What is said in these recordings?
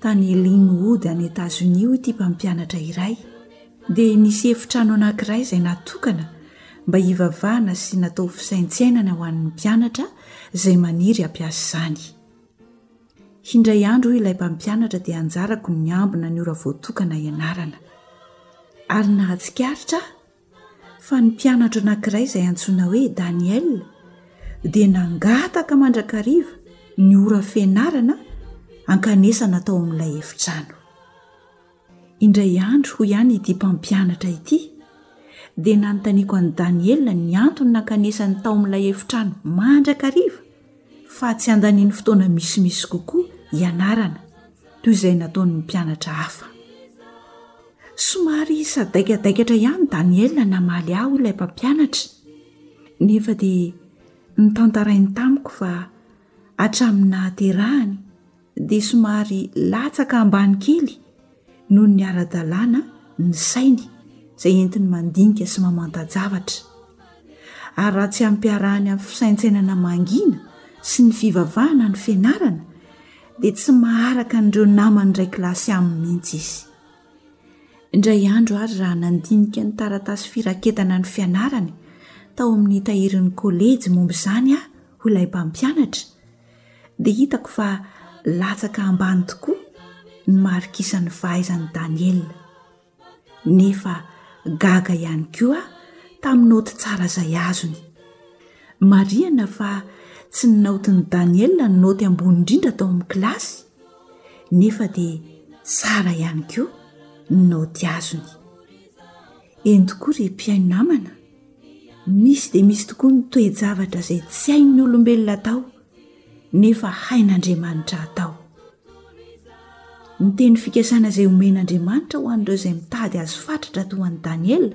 Tany Lynwood, any Etazonia, ity mpampianatra iray, dia nisy efitrano anankiray izay natokana mba hivavahana sy natao fisaintsainana ho an'ny mpianatra izay maniry hampiasa izany. Hindray andro, hoy ilay mpampianatra, dia anjarako ny niambina ny ora voatokana hianarana. Ary nahatsikaritra aho, Fa ny mpianatra anankiray izay antsoina hoe Daniel dia nangataka mandrakariva ny ora fianarana hankanesana tao amin'ilay efitrano. Indray andro, hoy ihany ity mpampianatra ity, dia nanontaniako an'i Daniel ny antony nankanesany tao amin'ilay efitrano mandrakariva. fa tsy handaniany fotoana misimisy kokoa hianarana toy izay nataon'ny mpianatra hafa. Somary sadaikadaikatra ihany Daniela namaly ahy hoy ilay mpampianatra, nefa dia notantarainy tamiko fa hatramin'ny nahaterahany, dia somary latsaka ambany kely noho ny ara-dalàna ny sainy izay entiny mandinika sy mamanta-javatra. Ary raha tsy ampiarahany amin'ny fisaintsainana mangina sy ny fivavahana ny fianarana dia tsy maharaka an'ireo namany iray kilasy aminy mihitsy izy. Indray andro ary raha nandinika ny taratasy firaketana ny fianarany tao amin'ny tahirin'ny kolejy momba izany aho ho ilay mpampianatra dia hitako fa latsaka ambany tokoa ny marikisan'ny fahaizan'i Daniela. Nefa gaga ihany koa aho tamin'ny naoty tsara izay azony. Marihana fa tsy ny naotin'i Daniela no naoty ambony indrindra tao amin'ny kilasy, nefa dia tsara ihany koa ny naoty azony. Eny tokoa ry mpihaino namana! Misy dia misy tokoa ny toe-javatra izay tsy hain'ny olombelona atao nefa hain'Andriamanitra atao. Ny teny fikasana izay omen'Andriamanitra ho an'ireo izay mitady azy fatratra toa an'i Daniela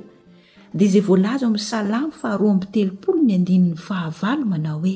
dia izay voalaza ao amin'ny Salamo faharoa amby telopolo ny andininy fahavalo manao hoe.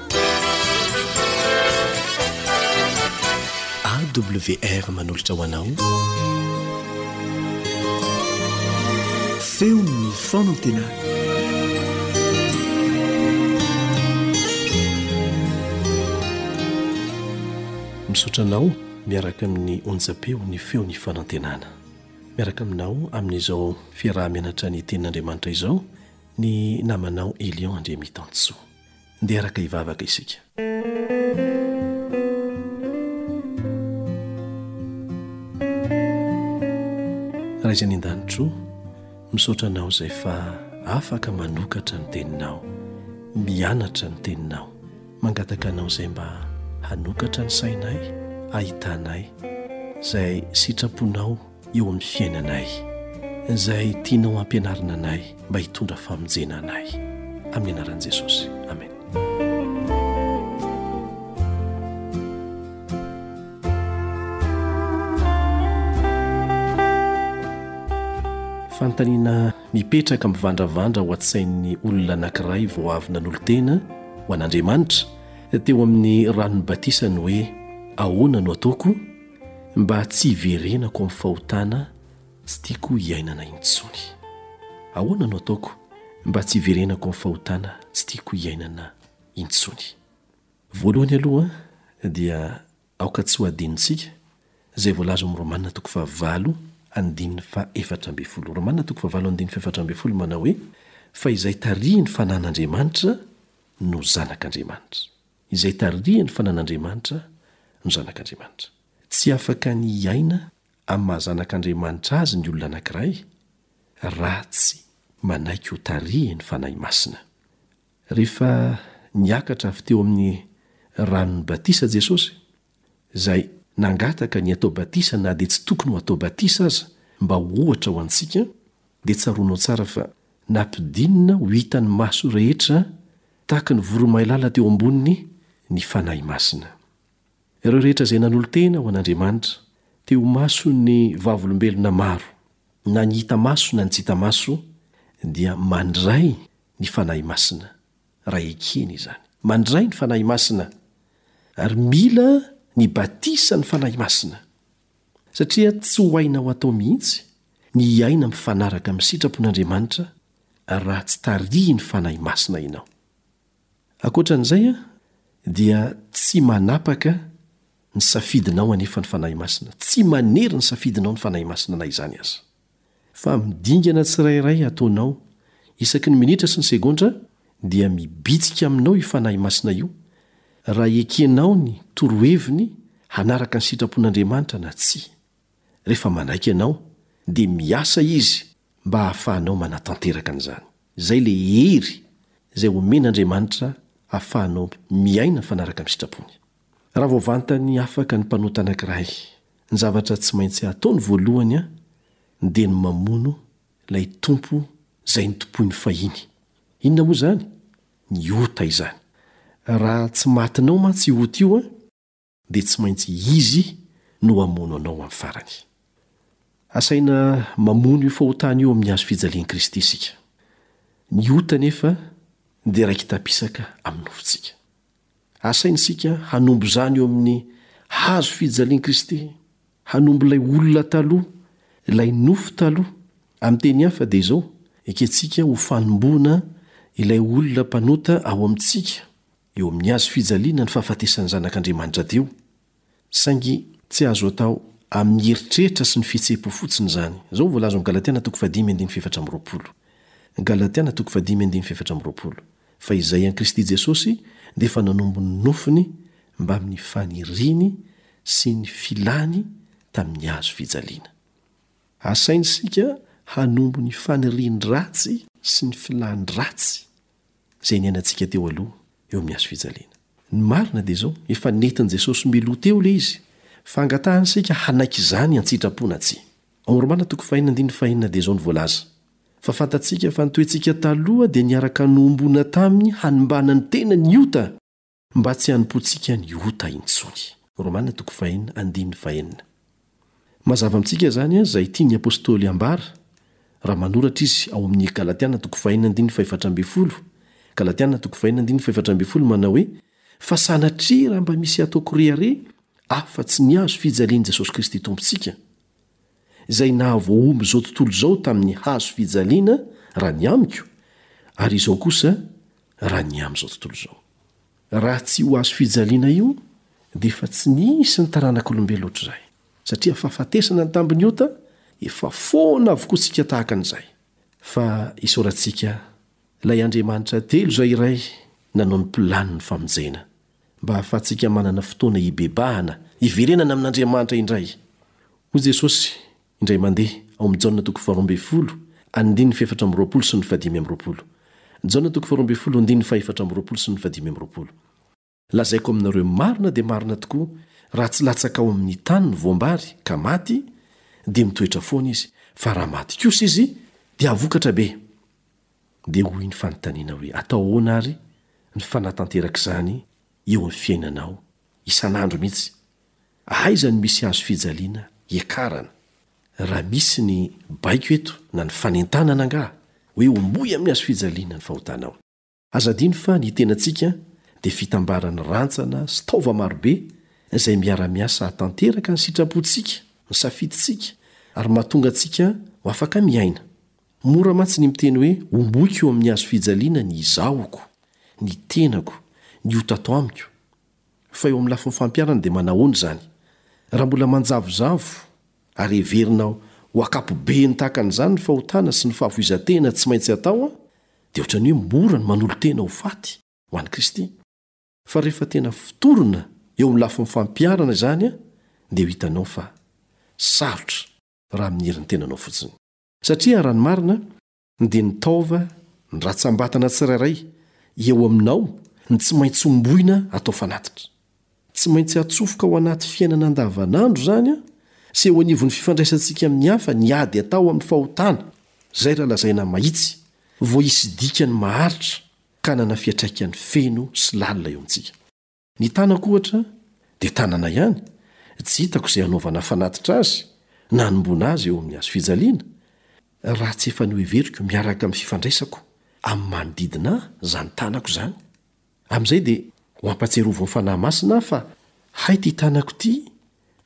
AWR manolotra ho anao feon'ny fanantenana. Misaotra anao miaraka amin'ny onjapeo ny feon'ny fanantenana. Miaraka aminao amin'izao fiaraha-mianatra ny tenin'Andriamanitra izao ny namanao Elion Andriamitansoa. Ndeha araka hivavaka isika. Raizy any an-danitro, misaotra anao izay fa afaka manokatra ny teninao, mianatra ny teninao. Mangataka anao izay mba hanokatra ny sainay, ahitanay izay sitraponao eo amin'ny fiainanay, izay tianao hampianarina anay mba hitondra famonjena anay. Amin'ny anaran'i Jesosy. Amen. Fanontaniana mipetraka mivandravandra ho an-tsain'ny olona anankiray vao avy nanolo-tena ho an'Andriamanitra teo amin'ny ranon'ny batisany hoe, Ahoana no ataoko? mba tsy hiverenako amin'ny fahotana tsy tiako hiainana intsony. Ahoana no ataoko mba tsy hiverenako amin'ny fahotana tsy tiako hiainana intsony? Voalohany aloha dia aoka tsy ho adinontsika izay voalaza ao amin'ny Romana toko fahavalo andininy fahefatra ambin'ny folo. Romana toko fahavalo andininy fahefatra ambin'ny folo manao hoe, Fa izay tarihin'ny fanahin'Andriamanitra no zanak'Andriamanitra. izay tarihany fa nan'Andriamanitra no zanak'Andriamanitra. Tsy afaka ny hiaina amin'ny maha zanak'Andriamanitra azy ny olona anankiray raha tsy manaiky ho tarihin'ny Fanahy Masina. Rehefa niakatra avy teo amin'ny ranon'ny batisa Jesosy izay nangataka ny hatao batisa na dia tsy tokony ho hatao batisa aza mba ho ohatra ho antsika, dia tsaroanao tsara fa nampidinina ho hitan'ny maso rehetra tahaka ny voromailala teo amboniny ny Fanahy Masina. Ireo rehetra izay nanolo-tena ho an'Andriamanitra teo imason'ny vavolombelona maro, na ny hita maso na ny tsy hita maso, dia mandray ny Fanahy Masina. raha ekena izany. Mandray ny Fanahy Masina ary mila ny batisan'ny Fanahy Masina, satria tsy ho hainao atao mihitsy ny hiaina mifanaraka amin'ny sitrapon'Andriamanitra raha tsy tarihin'ny Fanahy Masina ianao. Ankoatra an'izay, dia tsy manapaka ny safidinao anefa ny Fanahy Masina, tsy manery ny safidinao ny Fanahy Masina na izany aza. fa amin'ny dingana tsirairay ataonao, isaky ny minitra sy ny segondra, dia mibitsika aminao io Fanahy Masina io, raha ekenao ny toroheviny hanaraka ny sitrapon'Andriamanitra na tsia. Rehefa manaiky ianao, dia miasa Izy mba hahafahanao manatanteraka an'izany. Izay ilay hery izay omen'Andriamanitra ahafahanao miaina mifanaraka amin'ny sitrapony. Raha vao vantany afaka ny mpanota anankiray, ny zavatra tsy maintsy ataony voalohany an, dia ny mamono ilay tompo izay notompoiny fahiny. Inona moa izany? Ny ota izany. Raha tsy matinao mantsy io ota io an, dia tsy maintsy izy no hamono anao amin'ny farany. Asaina mamono io fahotana io amin'ny hazo fijalian'i Kristy isika. Ny ota anefa dia raiki-tapisaka amin'ny nofontsika. Asaina isika hanombo izany eo amin'ny Hazo fijalian'i Kristy, hanombo ilay olona taloha, ilay nofo taloha, amin'ny teny hafa dia izao, ekentsika ho fanomboana ilay olona mpanota ao amintsika eo amin'ny Hazo fijaliana ny fahafatesan'ny Zanak'Andriamanitra teo. Saingy tsy azo atao amin'ny eritreritra sy ny fihetseham-po fotsiny izany. Izao no voalazon'ny Galatiana toko fahadimy andininy fahefatra amby roapolo. Galatiana toko fahadimy andininy fahefatra amby roapolo, Fa izay an'i Kristy Jesosy dia efa nanombo ny nofony mbamin'ny faniriany sy ny filany tamin'ny hazo fijaliana. Asaina isika hanombo ny faniriany ratsy sy ny filany ratsy izay niainantsika teo aloha eo amin'ny hazo fijaliana. Ny marina dia izao, efa nentin'i Jesosy miloha teo ilay izy, fa angatahany isika hanaiky izany an-tsitrapo na tsia. Ao Romana toko fahenina andininy fahenina dia izao no voalaza, Fa fantatsika fa ny toetsika taloha dia niaraka nohomboana taminy hanimbana ny tena ny ota, Mba tsy hanompoantsika ny ota intsony. Romana toko fahenina andininy fahenina. Mazava amintsika izany izay tian'ny apostoly hambara raha manoratra izy ao amin'ny Galatiana toko fahenina andininy fahefatra ambin'ny folo, Galatiana toko fahenina andininy fahefatra ambin'ny folo manao hoe, Fa sanatria raha mba misy ataoko rehareha afa-tsy ny hazo fijalian'i Jesosy Kristy Tompontsika, izay nahavoahombo izao tontolo izao tamin'ny hazo fijaliana raha ny amiko, ary izao kosa raha ny amin'izao tontolo izao. Raha tsy io hazo fijaliana io dia efa tsy nisy ny taranak'olombelona ohatr'izay, satria fahafatesana ny tambin'ny ota, efa foana avokoa isika tahaka an'izay. Fa isaorantsika Ilay Andriamanitra telo izay iray nanao ny planiny famonjena. mba hahafahantsika manana fotoana hibebahana, hiverenana amin'Andriamanitra indray. Hoy Jesosy, indray mandeha, ao amin'ny Jaona toko faharoa ambin'ny folo, andininy fahefatra amby roapolo sy ny fahadimy amby roapolo. Jaona toko faharoa ambin'ny folo, andininy fahefatra amby roapolo sy ny fahadimy amby roapolo. Lazaiko aminareo marina dia marina tokoa, raha tsy latsaka ao amin'ny tany ny voam-bary, ka maty, dia mitoetra foana izy, fa raha maty kosa izy, dia vokatra be. dia hoy ny fanontaniana hoe, atao ahoana ary ny fanatanterak'izany eo amin'ny fiainanao isan'andro mihitsy? Aiza no misy hazo fijaliana hiakarana? Raha misy ny baiko eto na ny fanentanana angaha hoe homboy amin'ny hazo fijaliana ny fahotanao. Aza adino fa ny tenantsika dia fitambaran'ny rantsana sy taova marobe izay miara-miasa hahatanteraka ny sitrapontsika, ny safidintsika ary mahatonga antsika ho afaka miaina. Mora mantsy ny miteny hoe omboiko eo amin'ny hazo fijaliana ny izahoko, ny tenako, ny ho tato amiko. Fa eo amin'ny lafiny fampianana dia manahoana izany? Raha mbola manjavozavo ary heverina ho ankapobeany tahaka an'izany ny fahotana sy ny fahafoizan-tena tsy maintsy atao, dia ohatran'ny hoe mora ny manolo-tena ho faty ho an'i Kristy. Fa rehefa tena fotorina eo amin'ny lafiny fampianana izany dia ho hitanao fa sarotra raha amin'ny herin'ny tenanao fotsiny. Satria, raha ny marina, dia ny taova, ny ratsambatana tsirairay eo aminao no tsy maintsy homboina atao fanatitra. Tsy maintsy atsofoka ao anaty fiainana andavanandro izany sy eo anivon'ny fifandraisantsika amin'ny hafa ny ady atao amin'ny fahotana, izay raha lazaina mahitsy, vao hisy dikany maharitra ka hanana fiantraikany feno sy lalina eo amintsika. Ny tanako ohatra dia tanana ihany, tsy hitako izay hanaovana fanatitra azy na hanomboana azy eo amin'ny hazo fijaliana, raha tsy efa noheveriko miaraka amin'ny fifandraisako amin'ny manodidina ahy izany tanako izany. Amin'izay dia ho ampatsiarovon'ny Fanahy Masina aho fa hay ity tanako ity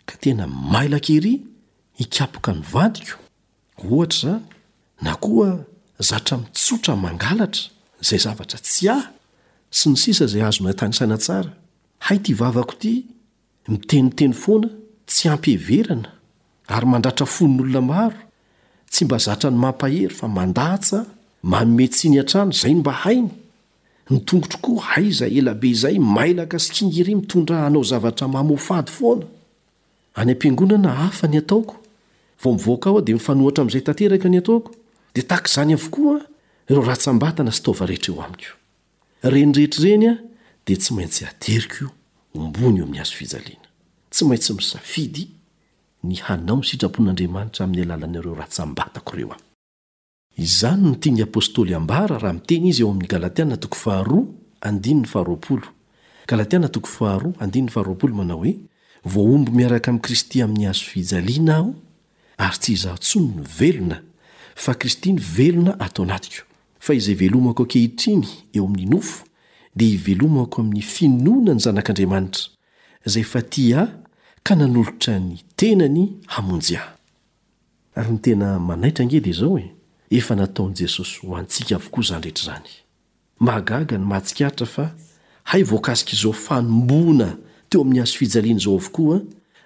ka tena mailaka ery hikapoka ny vadiko Ohatra izany, na koa zatra mitsotra mangalatra izay zavatra tsy ahy, sy ny sisa izay azonao hitanisaina tsara. Hay ity vavako ity, miteniteny foana, tsy ampy heverana, ary mandratra fon'olona maro, tsy mba zatra ny mampahery fa mandatsa, manome tsiny hatrany, izay no mba hainy. Ny tongotro koa hay izay ela be izay mailaka sy tsingery mitondra anao zavatra mamoafady foana. Any am-piangonana hafa ny ataoko, vao mivoaka ao aho dia mifanohatra amin'izay tanteraka ny ataoko, dia tahaka izany avokoa ireo ratsambatana sy taova rehetra eo amiko. Ireny rehetra ireny aho dia tsy maintsy ateriko ombony eo amin'ny hazo fijaliana. Tsy maintsy misafidy ny hanao ny sitrapon'Andriamanitra amin'ny alalan'ireo ratsambatako ireo aho. Izany no tian'ny apostoly hambara raha miteny izy ao amin'ny Galatiana toko faharoa, andininy faharoapolo. Galatiana toko faharoa, andininy faharoapolo manao hoe, Voahombo miaraka amin'i Kristy amin'ny hazo fijaliana aho, ary tsy izaho intsony no velona, fa Kristy no velona ato anatiko. Fa izay ivelomako ankehitriny eo amin'ny nofo, dia ivelomako amin'ny finoana ny Zanak'Andriamanitra, izay efa tia ahy ka nanolotra ny tenany hamonjy ahy. Ary ny tena manaitra ange dia izao e, efa nataon'i Jesosy ho antsika avokoa izany rehetra izany. Mahagaga ny mahatsikaritra fa hay voakasik'izao fanomboana teo amin'ny hazo fijaliana izao avokoa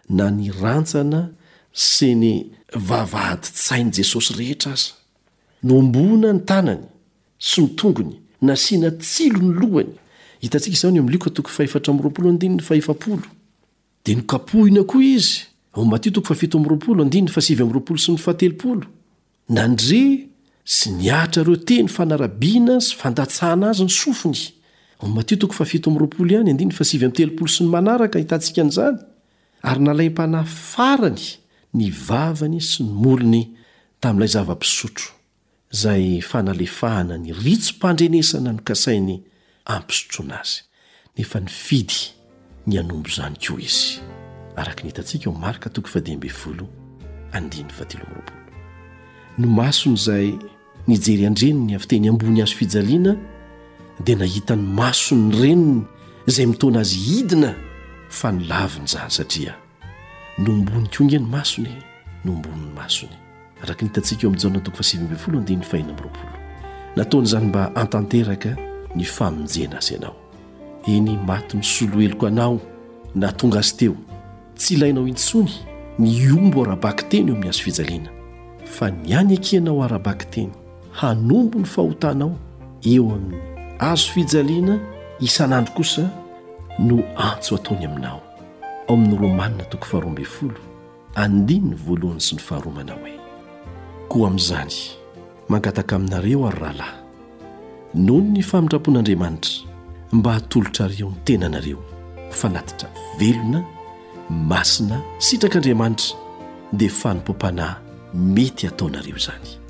na ny rantsana sy ny vavahadin-tsain'i Jesosy rehetra aza. Nohomboana ny tanany sy ny tongony, nasiana tsilo ny lohany. Hitantsika izany eo amin'ny Lioka toko faha-efatra amby roapolo andininy faha-efapolo. Dia nokapohina koa izy, ao Matio toko fahafito amby roapolo, andininy fahasivy amby roapolo sy ny fahatelopolo. Nandre sy nihatra ireo teny fanarabiana sy fandatsahana azy ny sofiny, ao Matio toko fahafito amby roapolo ihany, andininy fahasivy amby telopolo sy ny manaraka ahitantsika an'izany, ary nalaim-panahy farany ny vavany sy ny molony tamin'ilay zava-pisotro. izay fanalefahana ny ritsom-pandrenesana nokasainy hampisotroana azy, nefa nifidy ny hanombo izany koa izy, araka ny hitantsika ao Marka toko fahadimy ambin'ny folo andininy fahatelo amby roapolo. Ny mason'izay nijery an-dreniny avy teny ambony hazo fijaliana dia nahita ny mason'ny reniny izay mitaona azy hidina fa nilaviny izany, satria. nombony koa nge ny masony e nombony ny masony araka ny hitantsika eo amin'ny jaona toko fahasivy ambin'ny folo andininy fahina amby roapolo nataon'izany mba hantanteraka ny famonjena azy ianao eny maty misolo heloko anao na tonga azy teo tsy ilainao intsony ny ombo ara-baky teny eo amin'ny azo fijaliana fa ny any ekenao ara-baky teny hanombo ny fahotanao eo amin'ny azo fijaliana isan'andro kosa no antso ataony aminao ao amin'ny Romanina toko faharoa ambin'ny folo andininy voalohany sy ny faharoa manao hoe Koa amin'izany mangataka aminareo ary rahalahy noho ny famindram-pon'Andriamanitra mba hatolotrareo ny tenanareo ho fanatitra velona, masina, sitrak'Andriamanitra dia fanompoam-panahy mety hataonareo izany.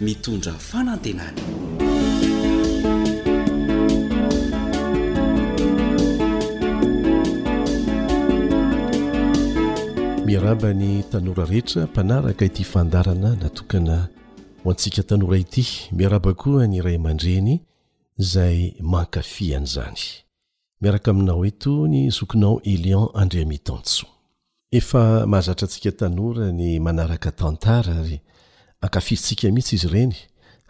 mitondra fanantenanamiaraba ny tanora rehetra mpanaraka ity fandarana natokana ho antsika tanora ity miaraba koa ny ray aman-dreny izay mankafian' izany Miaraka aminao eto ny zokinao Elian Andriamitansoa. Efa mahazatra antsika tanora ny manaraka tantara ary ankafizintsika mihitsy izy ireny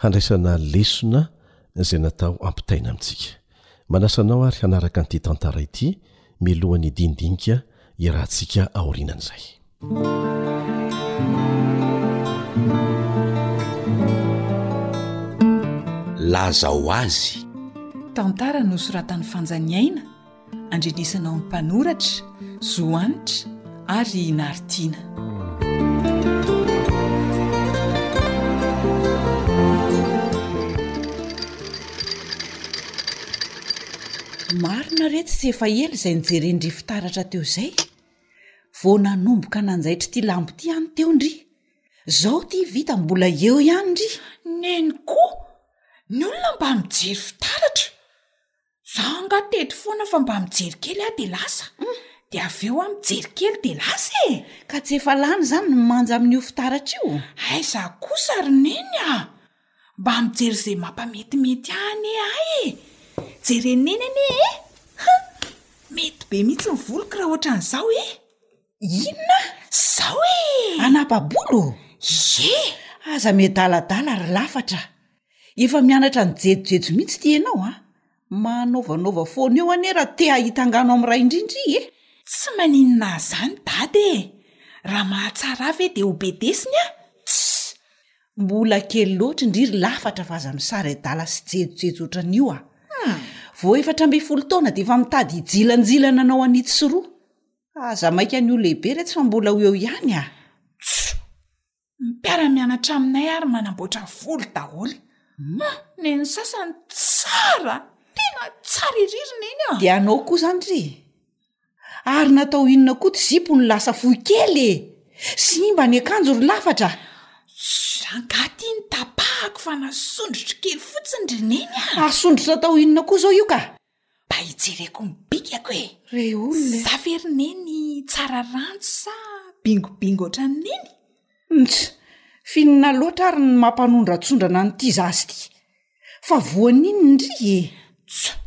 handraisana lesona izay natao hampitaina amintsika. Manasa anao ary hanaraka an'ity tantara ity mialohan'ny dinidinika iarahantsika aorianan'izay. Lazao azy. Tantara nosoratan'i Fanjaniaina, andrenesana ao amin'ny mpanoratra Zohanitra ary i Naritiana. Marina re tsy efa ela izay nijeren'dry fitaratra teo izay e! vao nanomboka nanjaitra ity lambo ity any teo ndry! zao ity vita mbola eo ihany ndry! Neny koa ny olona mba mijery fitaratra, za nga teto foana fa mba mijery kely aho dia lasa, dia avy eo aho mijery kely dia lasa e! Ka tsy efa lany izany ny manja amin'io fitaratra io? Aiza kosa ry Neny a! Mba mijery izay mampametimety ahy anie ahy e! Jere Neny anie e! Hum! Mety be mihitsy ny voloko raha ohatran'izao e! Inona? Izao e! Anababolo? Ie! Aza miadaladala ry lafatra a! Efa mianatra ny jejojejo mihitsy ity ianao a! Manaovanova foana eo anie raha te hahita angano amin'ny ray indrindra i e! Tsy maninona an'izany dada e! Raha mahatsara ahy ve dia hobedesiny aho? Tss! Mbola kely loatra ndry ry lafatra fa aza misary adala sy jejojejo ohatran'io a! Vao efatra ambin'ny folo taona dia efa mitady hijilanjilana anao an'itsy sy roa. Aza maika ny ho lehibe retsy fa mbola ho eo ihany a! Tso! Ny mpiara-mianatra aminay ary manamboatra volo daholo. Mah! Nen'ny sasany tsara, tena tsara irery neny a! Dia anao koa izany ry. Ary natao inona koa ty zipo no lasa fohy kely e! Simba ny akanjo ry lafatra a! Ssss angaha ty no tapahako fa nasondrotro kely fotsiny ry neny a! Asondrotra atao inona koa zao io ka! Mba hijereko ny bikako e! Re olona e! Za ve ry neny tsara ranjo sa bingobingo ohatran'i neny? Ntss! Finina loatra ary ny mampanondratsondrana an'ity zaza ity! Fa voan'inona ndry e! Tso!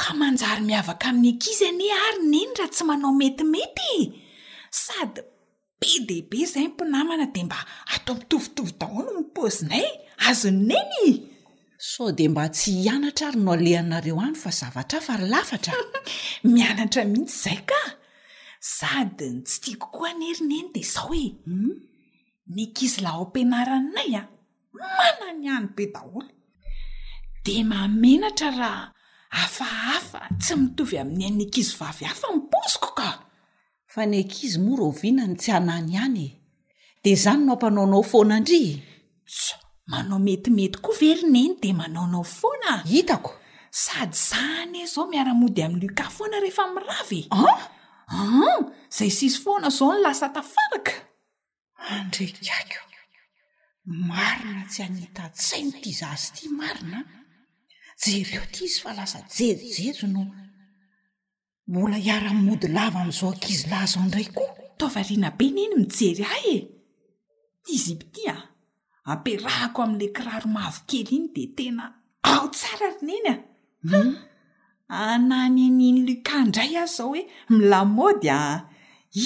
Ka manjary miavaka amin'ny ankizy anie ary neny raha tsy manao metimety e! Sady be dia be izahay mpinamana dia mba atao mitovitovy daholo ny paozinay, azon'i neny e! Sao dia mba tsy hianatra ary no alehanareo any fa zavatra hafa ry lafatra a! Mianatra mihitsy izay ka! Sady ny tsy tiako koa anie ry neny dia izao e! Ny ankizy lahaohampianaranay a! manana ny any be daholo dia mahamenatra raha hafahafa tsy mitovy amin'ny an'ny ankizy vavy hafa ny poziko ka! Fa ny ankizy moa raoviana ny tsy hanany ihany e! Dia izany no ampanaonao foana ndry e! Tso! Manao metimety koa ve ry neny dia manaonao foana? Hitako! Sady izaho anie izao miara-mody amin'i Lucas foana rehefa mirava e! An! An! Izay sisy foana izao no lasa tafaraka! Andrekako. Marina tsy anita-tsaina ity zaza ity marina an! Jereo ity izy fa lasa jejojejo no mbola hiara-mody lava amin'izao ankizy lahy izao indray koa. Tao variana be neny mijery ahy e! Ity zipo ity an! ampiarahako amin'ilay kiraro mavokely iny dia tena ao tsara ry neny a hmm. ananyan'iny luka indray azy izao hoe milamody a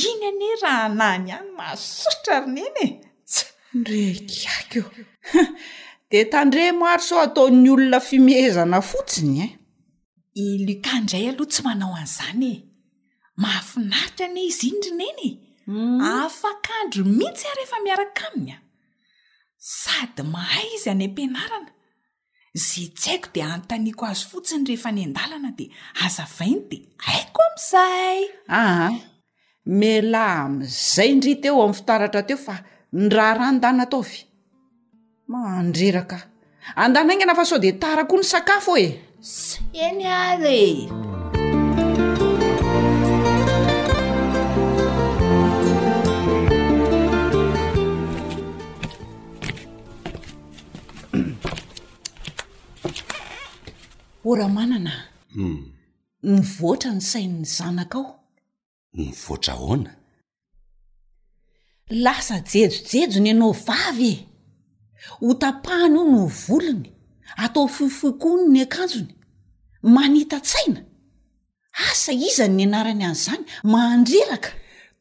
iny anie raha anany any masotra ry neny e tsy nrekiako dia tandremo ary sao ataon'ny olona fimehezana fotsiny e i luka indray aloha tsy manao an'izany e mahafinaritra anie izy iny ry neny e hmm. afakandro mihitsy ary efa miaraka aminy a sady mahay izy any am-pianarana ze tsy haiko dia anontaniko azy fotsiny rehefa any an-dalana dia aza vainty aiko amin'izay aa ah, ah. Mialà amin'izay ndry teo amin'ny fitaratra teo fa ny raharaha ndana ataovy. Mandreraka a! Andana haingana fa sao dia tara koa ny sakafo e! Eny ary e! Ô Ramanana a! Nivoatra ny sain'ny zanakao. Nivoatra ahoana? Lasa jejojejony ianao vavy e! Hotapahany hono ny volony, atao fohifohy koa hono ny akanjony. Manita-tsaina? Asa iza no nianarany an'izany? Mandreraka!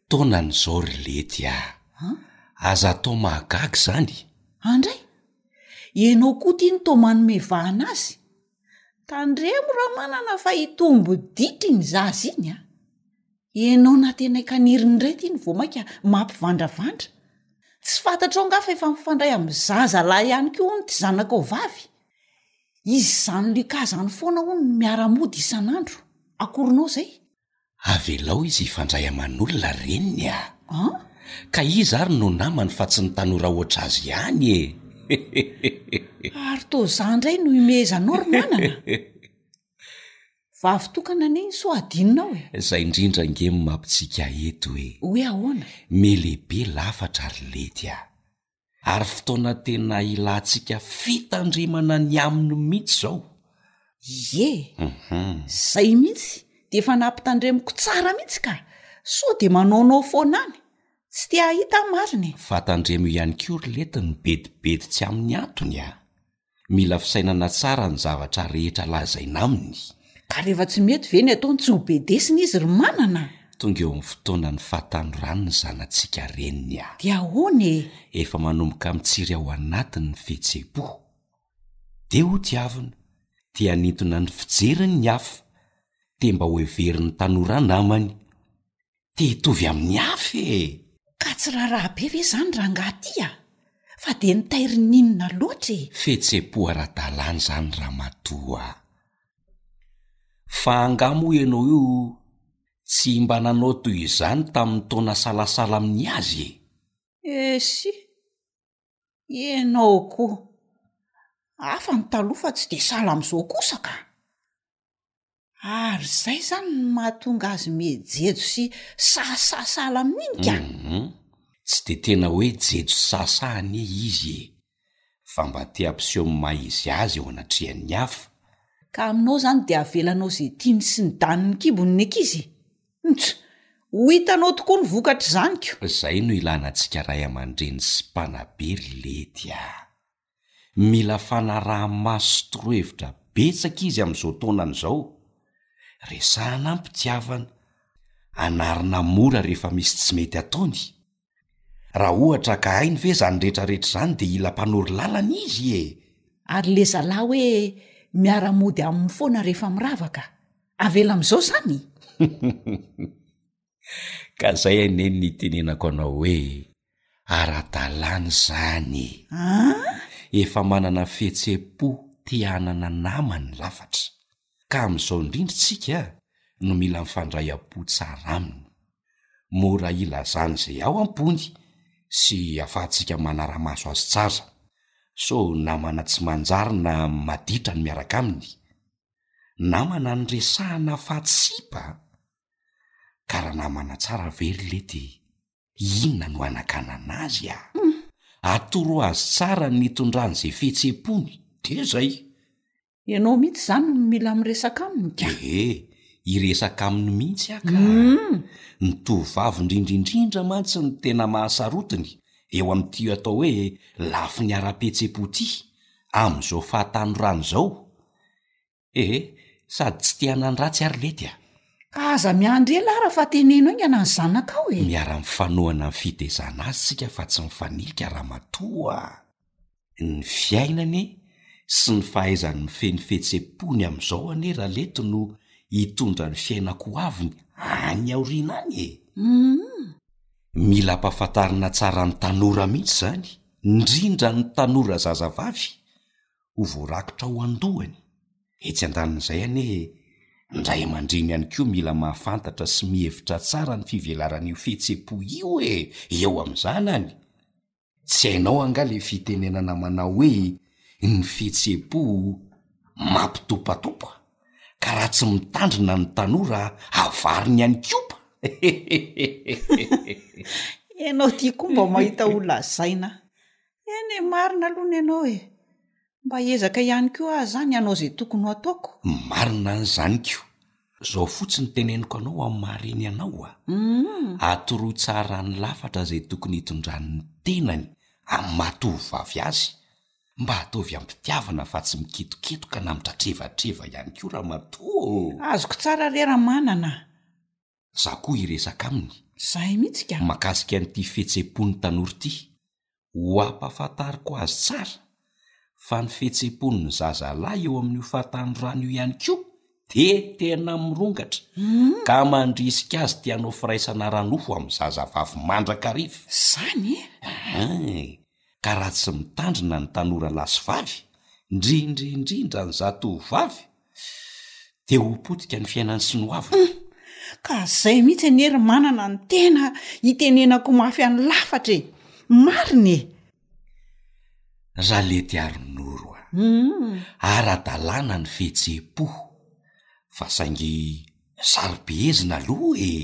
Taonany izao ry lety a! Aza atao mahagaga izany e! Andray! Ianao koa ity no toa manome vahana azy? Tandremo Ramanana fa hitombo ditra iny zaza iny a! ianao na tena ekaniriny ireto iny vao mainka mampivandravandra, tsy fantatrao angaha fa efa mifandray amin'ny zaza lahy ihany koa hono ity zanakao vavy, izy zany Luca zany foana hono no miara-mody isan'andro, akorinao zay? Avelao izy hifandray aman'olona reniny a! An? Ka iza ary no namany fa tsy ny tanora hoatra azy ihany e! Ary toa za indray no imehezanao ry Manana? Vavy tokana anie iny sao adinonao e! Zay indrindra ange no mampitsiaka eto e! Hoe ahoana? Mele be lafatra ry lety a! ary fotoana tena hilantsika fitandremana ny aminy mihitsy izao. Ie, izay mihitsy, dia efa nampitandremiko tsara mihitsy ka, sao dia manaonao foana any, tsy te hahita ny marina e! Fa tandremo ihany koa ry lety ny bedibedy tsy amin'ny antony a! Mila fisainana tsara ny zavatra rehetra lazaina aminy. Ka rehefa tsy mety ve ny ataony tsy ho bedesina izy ry manana? Tonga eo amin'ny fotoanan'ny fahatanorany ny zanatsika reniny a! Dia ahoana e? Efa manomboka mitsiry ao anatiny ny fihetseham-po. Dia hodiavina. Dia hanintona ny fijeriny ny hafa. Dia mba hoheverin'ny tanora namany. te hitovy amin'ny hafa e! Ka tsy raharaha be ve izany rangaha ty a! Fa dia ny tairin'ny inona loatra e! Fihetsem-po ara-dalàna izany ramatoa a! Fa angaha moa ianao io tsy mba nanao toy izany tamin'ny taona salasala amin'ny azy e! Esy! Ianao koa! Hafa ny taloha fa tsy dia sahala amin'izao kosa ka! Ary izay izany no mahatonga azy mihejejo sy sahasaha sahala amin'iny ka! Humm! Tsy dia tena hoe jejo sy sahasaha anie izy e! Fa mba te hampiseho ny maha izy azy eo anatrehan'ny hafa. Ka aminao izany dia avelanao izay tiany sy ny danin'ny kibony ny ankizy? Huts! Ho hitanao tokoa ny vokatr'izany ko! Izay no ilana antsika ray aman-dreny sy mpanabe ry lety a! Mila fanaraha-maso sy torohevitra betsaka izy amin'izao taonany izao. Resahana am-pitiavana. Anarina mora rehefa misy tsy mety ataony. Raha ohatra ka hainy ve izany rehetrarehetra izany dia hila mpanoro lalana izy e! Ary le zalahy hoe miara-mody aminy foana rehefa miravaka, avela amin'izao izany? Ka zay anie ny nitenenako anao hoe ara-dalàna zany e! An? Efa manana fihetsem-po te hanana nama ny lafatra, ka amin'izao indrindra isika no mila mifandray am-po tsara aminy. Mora hilazana izay ao am-pony sy afahantsika manara-maso azy tsara, sao namana tsy manjary na maditra ny miaraka aminy. Namana niresahana fa tsipa Ka raha namana tsara ve ry lety e? Inona no hanakanana azy a? Atoro azy tsara ny nitondrany izay fihetsem-pony, dia izay. Ianao mihitsy izany no mila miresaka aminy ka! Ee, hiresaka aminy mihitsy aho ka! Ny tovovavy indrindra indrindra mantsy no tena mahasarotiny eo amin'ity atao hoe lafiny ara-pihetsem-po ity, amin'izao fahatanorany izao. Ehe, sady tsy te hanan ratsy ary lety a! Ka aza miandry ela ara fa teneno haingana ny zanakao e! Miara mifanohana ny fitezana azy tsika fa tsy mifanilika ramatoa a! Ny fiainany sy ny fahaizany mifehy ny fihetsem-pony amin'izao anie ralety no hitondra ny fiainak ho aviny any aoriana any e! Hum! Mila ampahafantarina tsara ny tanora mihitsy izany, indrindra ny tanora zazavavy ho voarakitra ao an-dohany. Etsy an-danin'izay anie, ny ray aman-dreny ihany koa mila mahafantatra sy mihevitra tsara ny fivelaran'io fihetsem-po io e! eo amin'ny zanany. Tsy hainao angaha ilay fitenenana manao hoe ny fihetsem-po mampitopatopa, ka raha tsy mitandrina ny tanora avariny any kopa! Hehehehe. Ianao ity koa mba mahita ho lazaina Eny e, marina aloha ny anao e! Mba hiezaka ihany koa aho izany hanao izay tokony ho ataoko. Marina ny zaniko. Izao fotsiny teneniko anao amin'ny maha reny anao a! Atoroy tsara ny lafatra izay tokony hitondrany ny tenany amin'ny maha tovovavy azy. Mba ataovy am-pitiavana fa tsy miketoketoka na mitratrevatreva ihany koa ramatoa ô! Azoko tsara re Ramanana a! za koa hiresaka aminy Zahay mihitsy ka! mahakasika an'ity fihetseham-pon'ny tanora ity. Ho ampahafantariko azy tsara fa ny fihetseham-pon'ny zazalahy eo amin'io fahatanorany io ihany koa dia tena mirongatra ka mandrisika azy te hanao firaisana ara-nofo amin'ny zazavavy mandrakariva. Zany e! Ee, ka raha tsy mitandrina ny tanora lahy sy vavy, ndrindra indrindra ny zatovovavy, dia ho potika ny fiainany sy ny ho aviny ka zay mihitsy anie ry manana ny tena hitenenako mafy any lafatra e marina e ralety arinoro a hmm. ara-dalàna ny fihetseham-po fa saingy sarobeezina aloha e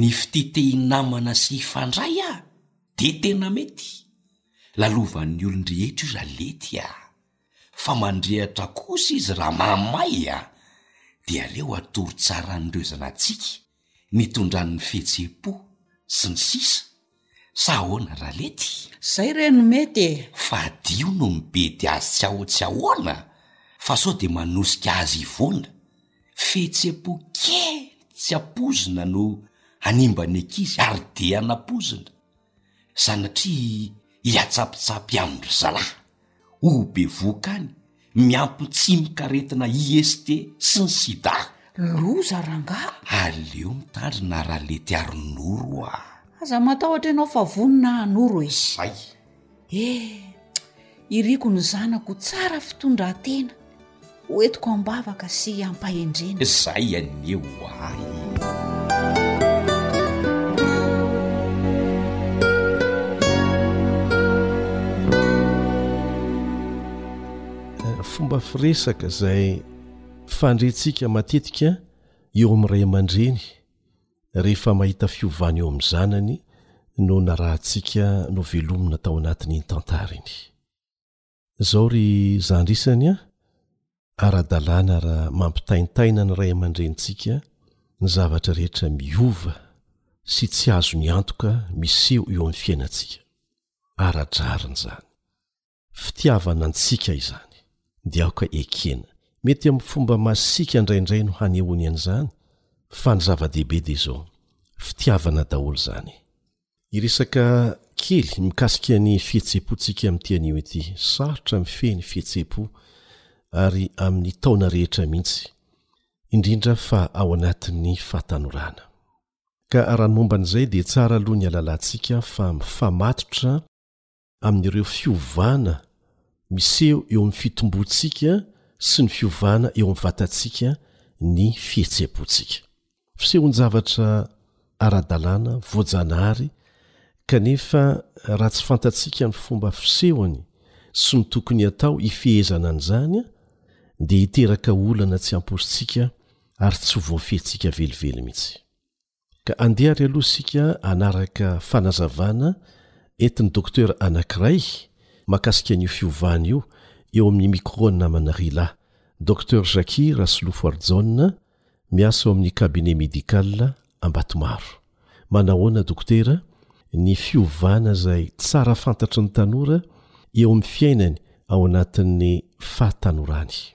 Ny fitia te hinamana sy hifandray a! Dia tena mety! Lalovan'ny olon-drehetra io ralety a! Fa mandrehatra kosa izy raha mahamay a! Dia aleo atoro tsara an'ireo zanatsika nitondran'ny fihetsem-po, sy ny sisa. Sa ahoana Ralety? Zay re no mety e! Fadio no mibedy azy tsy ahoa tsy ahoana fa sao dia manosika azy hivoana. Fihetsem-po kely tsy ampoizina no hanimba ny ankizy ary dia hanampoizina, sanatria hiatsapitsapy amin-dry zalahy. ho bevohoka any miampy ny tsimokaretina IST sy ny sida. Loza rangaha. Aleo mitandrina ralety ary noro a. Aza matahotra ianao fa vonona hanoro e. Zay. Eh! Iriko ny zanako tsara fitondratena. Ho entiko am-bavaka sy am-pahendrena. Izay anie ho ahy. fomba firesaka izay fandrentsika matetika eo amin'ny ray aman-dreny rehefa mahita fiovana eo amin'ny zanany no narahantsika novelomina tao anatin'iny tantariny Zao ry zandry isany a! Ara-dalàna ra mampitaintaina ny ray aman-drenintsika ny zavatra rehetra miova sy tsy azony antoka miseho eo amin'ny fiainantsika. Ara-drariny izany. Fitiavana antsika izany, dia aoka ekena. Mety amin'ny fomba masiaka indraindray no hanehoany an'izany, fa ny zava-dehibe dia izao, fitiavana daholo izany e! Hiresaka kely mikasika ny fihetseham-pontsika amin'ity anio ity. Sarotra mifehy ny fihetseham-po ary amin'ny taona rehetra mihitsy, indrindra fa ao anatin'ny fahatanorana. Ka raha ny momba an'izay dia tsara aloha ny halalantsika fa mifamatotra amin'ireo fiovana miseho eo amin'ny fitomboantsika sy ny fiovana eo amin'ny vatantsika ny fihetseham-pontsika. Fisehoan-javatra ara-dalàna, voajanahary, kanefa raha tsy fantatsika ny fomba fisehony sy ny tokony atao hifehezana an'izany dia hiteraka olana tsy amporisika ary tsy ho voafehitsika velively mihitsy. Ka andeha ary aloha isika hanaraka fanazavana entin'ny Dokotera anankiray mahakasika an'io fiovana io eo amin'ny micro-n'ny namana Rila, Docteur Jacky Rasolofoarijaona, miasa ao amin'ny Cabinet Médical Ambatomaro. Manahoana Dokotera ny fiovana izay tsara fantatry ny tanora eo amin'ny fiainany ao anatin'ny fahatanorany?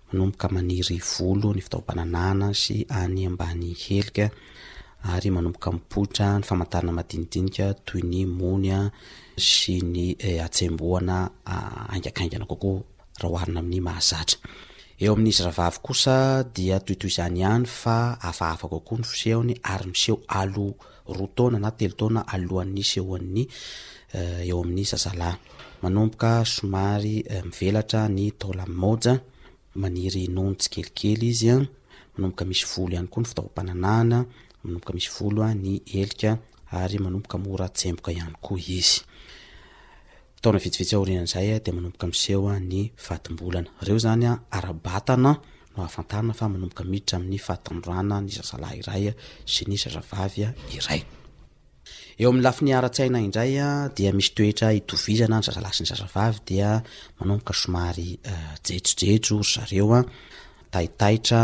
manomboka maniry volo ny fitaoam-pananahana sy any ambany helika ary manomboka mipoitra ny famantarana madinidinika toy ny mony sy ny eh, hatsembohana ah, aingakaingana kokoa raha oharina amin'ny mahazatra. Eo amin'ny zravavy kosa dia toy toy izany ihany fa hafahafa kokoa ny fisehony ary miseho alo roa taona na telo taona alohan'ny nisehoan'ny eo amin'ny zazalahy. Manomboka somary mivelatra ny taolam-maoja, maniry nono tsikelikely izy, manomboka misy volo ihany koa ny fitaovam-pananahana, manomboka misy volo ny helika ary manomboka mora tsemboka ihany koa izy. Taona vitsivitsy aorian'izay dia manomboka miseho ny fadim-bolana. Reo izany ara-batana no ahafantarana fa manomboka miditra amin'ny fahatandroana ny zazalahy iray sy ny zazavavy iray. Eo amin'ny lafiny ara-tsaina indray dia misy toetra itovizana ny zazalahy sy ny zazavavy dia manomboka somary jejojejo ry zareo, taitaitra,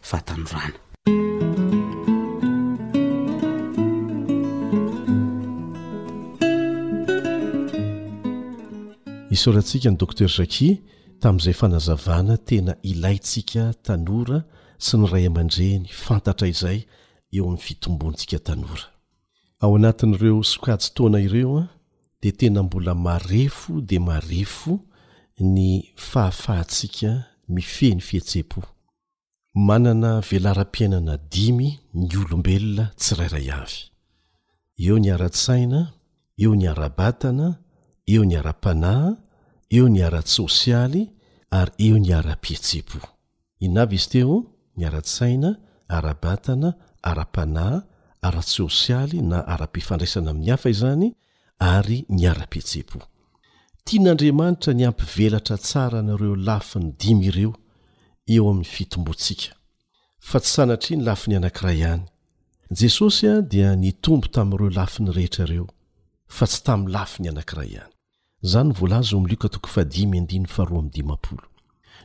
fahatanorana. Isaorantsika an'i Docteur Jacky tamin'izay fanazavana tena ilaintsika tanora sy ny ray aman-dreny fantatra izay eo amin'ny fitombontsika tanora. Ao anatin'ireo sokajin-taona ireo dia tena mbola marefo dia marefo ny fahafahantsika mifehy ny fihetseham-po. Manana velaram-piainana dimy ny olombelona tsirairay avy. Eo ny ara-tsaina, eo ny ara-batana, eo ny ara-panahy, eo ny ara-tsosialy, ary eo ny ara-pihetseham-po. Inona avy izy teo? Ny ara-tsaina, ara-batana, ara-panahy, ara-tsosialy na ara-pifandraisana amin'ny hafa izany, ary ny ara-pihetseham-po. Tian'Andriamanitra ny hampivelatra tsara an'ireo lafiny dimy ireo eo amin'ny fitomboantsika, fa tsy sanatria ny lafiny anankiray ihany. Jesosy dia nitombo tamin'ireo lafiny rehetra ireo, fa tsy tamin'ny lafiny anankiray ihany. Izany no voalaza ao amin'ny Lioka toko fahadimy andininy faharoa amby dimampolo.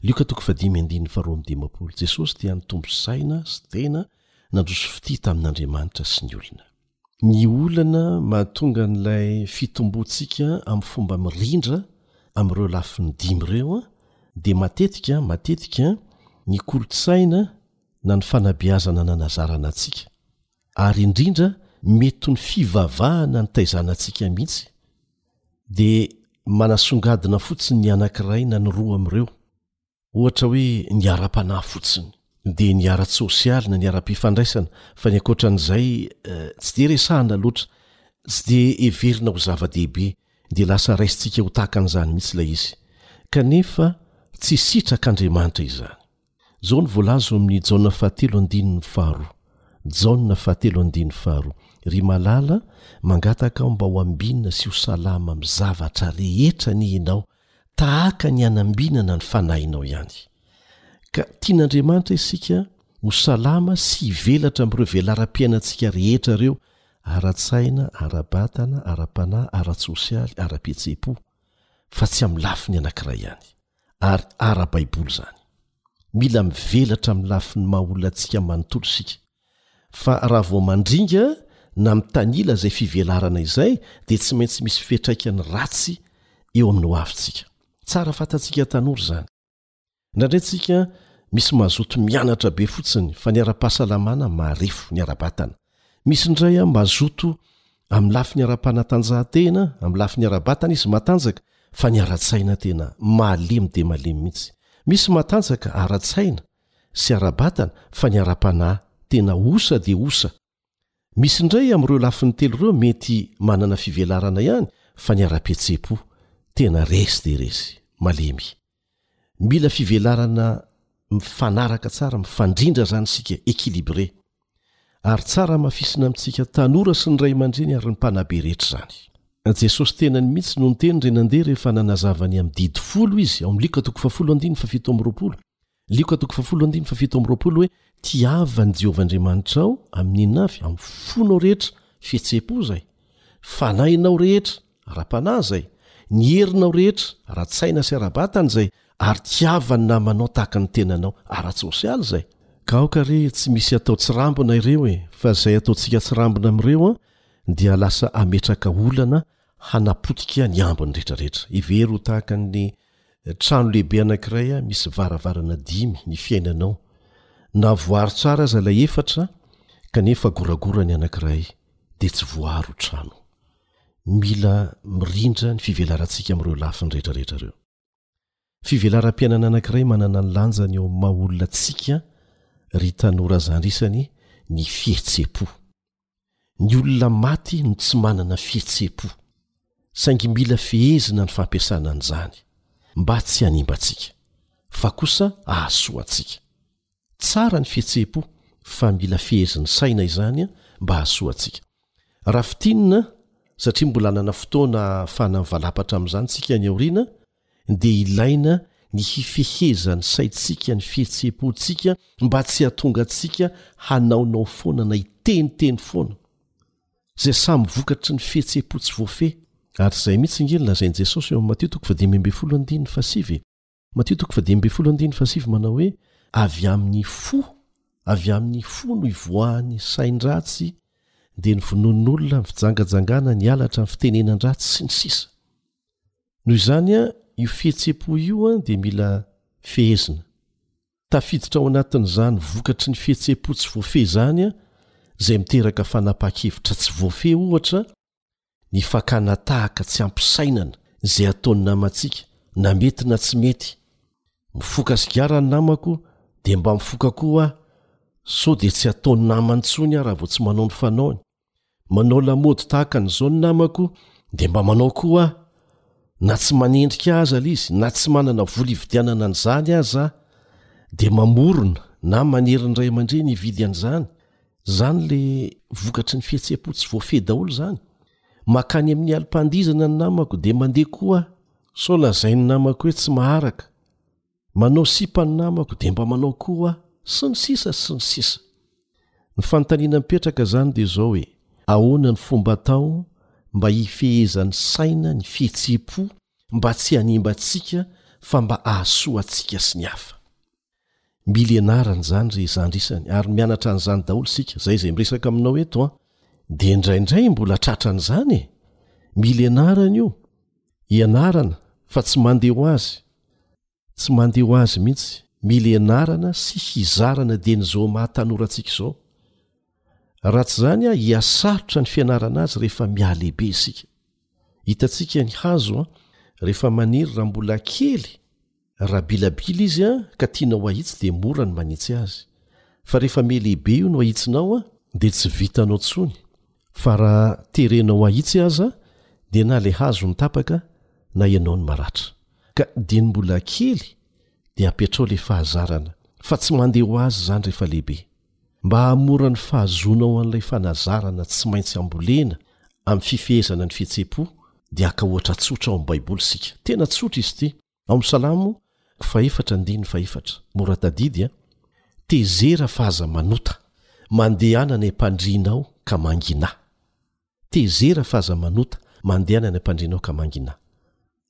Lioka toko fahadimy andininy faharoa amby dimampolo, Jesosy dia nitombo saina sy tena nandroso fitia tamin'Andriamanitra sy ny olona. Ny olana mahatonga an'ilay fitomboantsika amin'ny fomba mirindra amin'ireo lafiny dimy ireo dia matetika, matetika, ny kolontsaina na ny fanabeazana nanazarana antsika. Ary indrindra mety ho ny fivavahana nitaizana antsika mihitsy dia manasongadina fotsiny ny anankiray na ny roa amin'ireo. Ohatra hoe ny ara-panahy fotsiny. Dia ny ara-tsosialy na ny ara-pifandraisana, fa ny ankoatra an'izay tsy dia resahina loatra, tsy dia heverina ho zava-dehibe, dia lasa raisintsika ho tahaka an'izany mihitsy ilay izy. Kanefa tsy sitrak'Andriamanitra izany. Izao no voalaza ao amin'ny Jaona fahatelo andininy faharoa, Jaona fahatelo andininy faharoa, Ry malala, mangataka aho mba ho ambinina sy ho salama amin'ny zavatra rehetra anie ianao, tahaka ny hanambinana ny fanahinao ihany. Ka tian'Andriamanitra isika ho salama sy hivelatra amin'ireo velaram-piainantsika rehetra ireo, ara-tsaina, ara-batana, ara-panahy, ara-tsosialy, ara-pihetseham-po, fa tsy amin'ny lafiny anankiray ihany. Ary ara-baiboly izany. Mila mivelatra amin'ny lafiny maha olona antsika manontolo isika. Fa raha vao mandringa na mitanila izay fivelarana izay dia tsy maintsy misy fiatraikany ratsy eo amin'ny ho avintsika. Tsara fantatsika tanora izany. Indraindray tsika misy mazoto mianatra be fotsiny fa ny ara-pahasalamana marefo, ny ara-batana. Misy indray mazoto amin'ny lafiny ara-panatanjahantena, amin'ny lafiny ara-batana izy matanjaka fa ny ara-tsaina tena malemy dia malemy mihitsy. Misy matanjaka ara-tsaina sy ara-batana fa ny ara-panahy tena osa dia osa. Misy indray amin'ireo lafiny telo ireo mety manana fivelarana ihany fa ny ara-pihetseham-po tena resy dia resy, malemy. Mila fivelarana mifanaraka tsara, mifandrindra izany isika, équilibré. Ary tsara hamafisina amintsika tanora sy ny ray aman-dreny ary ny mpanabe rehetra izany. Jesosy tenany mihitsy no niteny ry nandeha rehefa nanazava ny amin'ny didy folo izy, ao amin'ny Lika toko fahafolo andininy fahafito amby roapolo, Lioka toko fahafolo andininy fahafito amby roapolo hoe Tiava an'i Jehovah Andriamanitrao amin'ny inona avy? Amin'ny fonao rehetra, fihetseham-po izay, fanahinao rehetra, ara-panahy izay, ny herinao rehetra, ara-tsaina sy ara-batana izay, ary tiava ny namanao tahaka ny tenanao, ara-tsosialy izay. Ka aoka re tsy misy atao tsirambina ireo e! Fa izay ataontsika tsirambina amin'ireo dia lasa hametraka olana hanapotika ny ambiny rehetra rehetra. Hevero ho tahaka ny Trano lehibe anankiray misy varavarana dimy ny fiainanao, na voaro tsara aza ilay efatra kanefa goragora ny anankiray dia tsy voaro trano. Mila mirindra ny fivelarantsika amin'ireo lafiny rehetrarehetra ireo. Fivelaram-piainana anankiray manana ny lanjany eo amin'ny maha olona antsika, ry tanora zandry isany, ny fihetseham-po. ny olona maty no tsy manana fihetseham-po, saingy mila fehezina ny fampiasana an'izany, mba tsy hanimba antsika, fa kosa hahasoa antsika. Tsara ny fihetseham-po, fa mila fehezin'ny saina izany mba hahasoa antsika. Raha fintinina, satria mbola hanana fotoana hahafahana mivalapatra amin'izany isika any aoriana, dia ilaina ny hifehezan'ny saintsika ny fihetseham-pontsika mba tsy hahatonga antsika hanaonao foana na hiteniteny foana, izay samy vokatry ny fihetseham-po tsy voafehy. Ary izay mihitsy ange no lazain'i Jesosy eo amin'ny Matio toko fahadimy ambin'ny folo andininy fahasivy e! Matio toko fahadimy ambin'ny folo andininy fahasivy manao hoe, Avy amin'ny fo, avy amin'ny fo no ivoahan'ny sain-dratsy, dia ny vonoan'olona, ny fijangajangana, ny halatra, ny fitenenan-dratsy, sy ny sisa. noho izany an io fihetsem-po io an dia mila fehezina tafiditra ao anatin'izany vokatry ny fihetsem-po tsy voafehy izany an izay miteraka fanapaha-kevitra tsy voafehy ohatra ny fakana tahaka tsy ampy sainana izay ataon'ny namantsika na mety na tsy mety mifoka sigara ny namako dia mba mifoka koa aho sao dia tsy ataon'ny namany intsony aho raha vao tsy manao ny fanaony Manao lamaody tahaka an'izao ny namako dia mba manao koa aho, na tsy manendrika aza ilay izy, na tsy manana vola hividianana an'izany aza aho, dia mamorona na manery ny ray aman-dreny hividy an'izany. Izany ilay vokatry ny fihetseham-po tsy voafehy daholo izany. Mankany amin'ny alim-pandihizana ny namako dia mandeha koa aho. Sao lazain'ny namako hoe tsy maharaka. manao sipa ny namako dia mba manao koa aho sy ny sisa sy ny sisa ny fanontaniana mipetraka izany dia izao hoe ahoana ny fomba atao mba hifehezan'ny saina ny fihetseham-po mba tsy hanimba antsika fa mba ahasoa antsika sy ny hafa milenarana izany ry zandrisany ary mianatra an'izany daholo isika izay izay miresaka aminao eto an dia indraindray mbola tratran'izany e milenarana io Ianarana fa tsy mandeha ho azy. Tsy mandeha ho azy mihitsy. Mila ianarana sy hizarana dieny izao maha tanora antsika izao. Raha tsy izany aho hihasarotra ny fianarana azy rehefa mihalehibe isika. Hitantsika ny hazo rehefa maniry raha mbola kely Raha bilabila izy an ka tianao hahitsy dia mora ny manitsy azy fa rehefa melehibe io no ahitsinao an dia tsy vitanao tsony fa raha terenao ahitsy aza dia na ilay hazo no tapaka na ianao no maratra ka diny mbola kely dia apetrao ilay fahazarana fa tsy mandeha ho azy izany rehefa lehibe mba hahamora ny fahazoanao an'ilay fanazarana tsy maintsy ambolena amin'ny fifehezana ny fihetsem-po dia aka ohatra tsotra ao amin'ny baiboly isika tena tsotra izy ity Ao amin'ny Salamo fahefatra andininy fahefatra, mora tadidy a! Tezera fa aza manota, mandehana any am-pandrianao ka mangina. Tezera fa aza manota, mandehana any am-pandrianao ka mangina.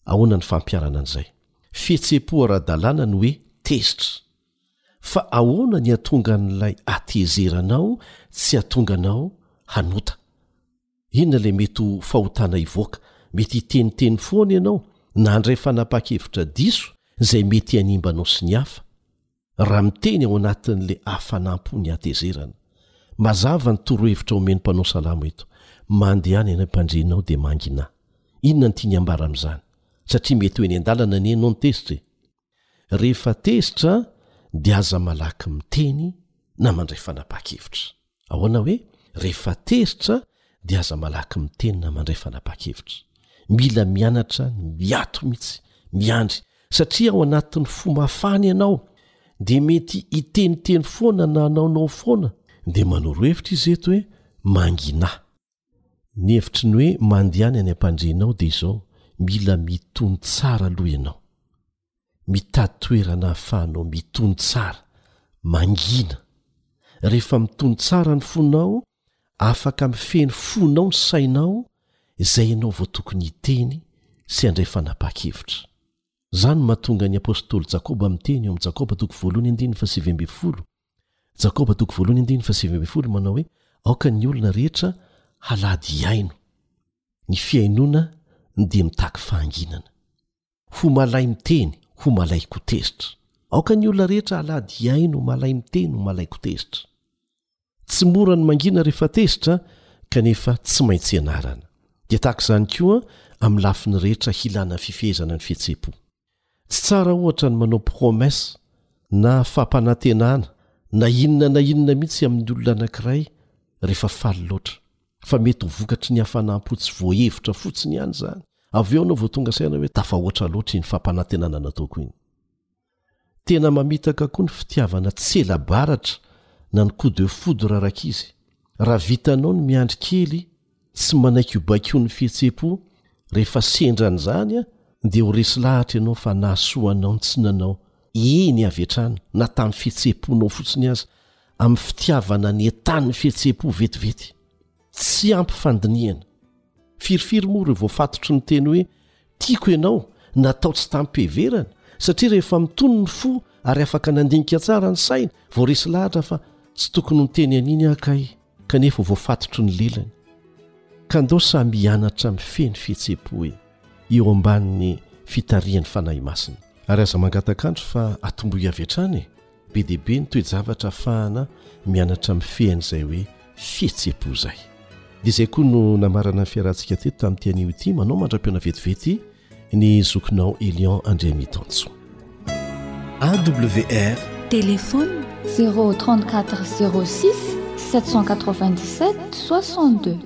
Ahoana ny fampiharana an'izay? Fihetseham-po ara-dalàna ny hoe tezitra. Fa ahoana ny hahatonga an'ilay hatezera anao tsy hahatonga anao hanota? Inona ilay mety ho fahotana hivoaka? Mety hiteniteny foana ianao na handray fanapahan-kevitra diso izay mety hanimba anao sy ny hafa, raha miteny ao anatin'ilay hafanam-po ny hatezerana. Mazava ny torohevitra omen'ny mpanao salamo eto, Mandehana ianao Mpandrinao dia mangina. Inona no tiany hambara amin'izany? Satria mety ho eny an-dalana anie ianao no tezitra e! Rehefa tezitra dia aza malaky miteny na mandray fanapahan-kevitra. Ahoana hoe rehefa tezitra dia aza malaky miteny na mandray fanapahan-kevitra? Mila mianatra ny miato mihitsy, miandry, satria ao anatin'ny fo mafana ianao dia mety hiteniteny foana na hanaonao foana dia manoro hevitra izy eto hoe manginaha. ny hevitry ny hoe mandehana any am-pandrianao dia izao mila mitony tsara aloha ianao mitady toerana hahafahanao mitony tsara mangina rehefa mitony tsara ny fonao afaka mifeny fonao ny sainao izay ianao vao tokony hiteny sy andray fanapaha-kevitra izany mahatonga ny apostoly jakoba miteny eo amin'i jakoba toko voalohany andininy fa sivy ambin'ny folo Jakoba toko voalohany andininy fahasivy ambin'ny folo manao hoe, Aoka ny olona rehetra halady hihaino. Ny fihainoana dia mitaky fahanginana. Ho malay miteny, ho malay koa tezitra. Aoka ny olona rehetra halady hihaino, malay miteny, ho malay koa tezitra. Tsy mora ny mangina rehefa tezitra, kanefa tsy maintsy ianarana. Dia tahaka izany koa amin'ny lafiny rehetra hilana fifehezana ny fihetseham-po. Tsy tsara ohatra ny manao promesse na fampanantenana na inona na inona mihitsy amin'ny olona anankiray rehefa faly loatra, fa mety ho vokatry ny hafanam-po tsy voahevitra fotsiny ihany izany, avy eo ianao vao tonga saina hoe tafahoatra loatra iny fampanantenana nataoko iny. Tena mamitaka koa ny fitiavana tsy ela baratra na ny coup de foudre rankizy. Raha vitanao ny miandry kely, Tsy manaiky ho baikoin'ny fihetseham-po rehefa sendra an'izany dia ho resy lahatra ianao fa nahasoa anao ny tsy nanao, eny avy hatrany na tamin'ny fihetseham-ponao fotsiny aza, amin'ny fitiavana ny entanin'ny fihetseham-po vetivety. Tsy ampy fandinihana. Firifiry moa ireo voafatotry ny teny hoe Tiako ianao, natao tsy tamim-piheverana, satria rehefa mitony ny fo ary afaka nandinika tsara ny saina, vao resy lahatra fa tsy tokony ho niteny an'iny aho kay, kanefa ho voafatotry ny lelany. Ka ndao samy hianatra mifehy ny fihetseham-po e! eo ambanin'ny fitarihan'ny Fanahy Masina. Ary aza mangataka andro fa atombohy avy hatrany e! Be dia be ny toe-javatra afahana mianatra mifehy an'izay hoe fihetseham-po izay. Dia izay koa no namarana ny fiarahantsika teto tamin'ity anio ity, manao mandra-pihaona vetivety ny zokinao Elion Andriamitanjo. AWR, Téléphone 034 06 797 62.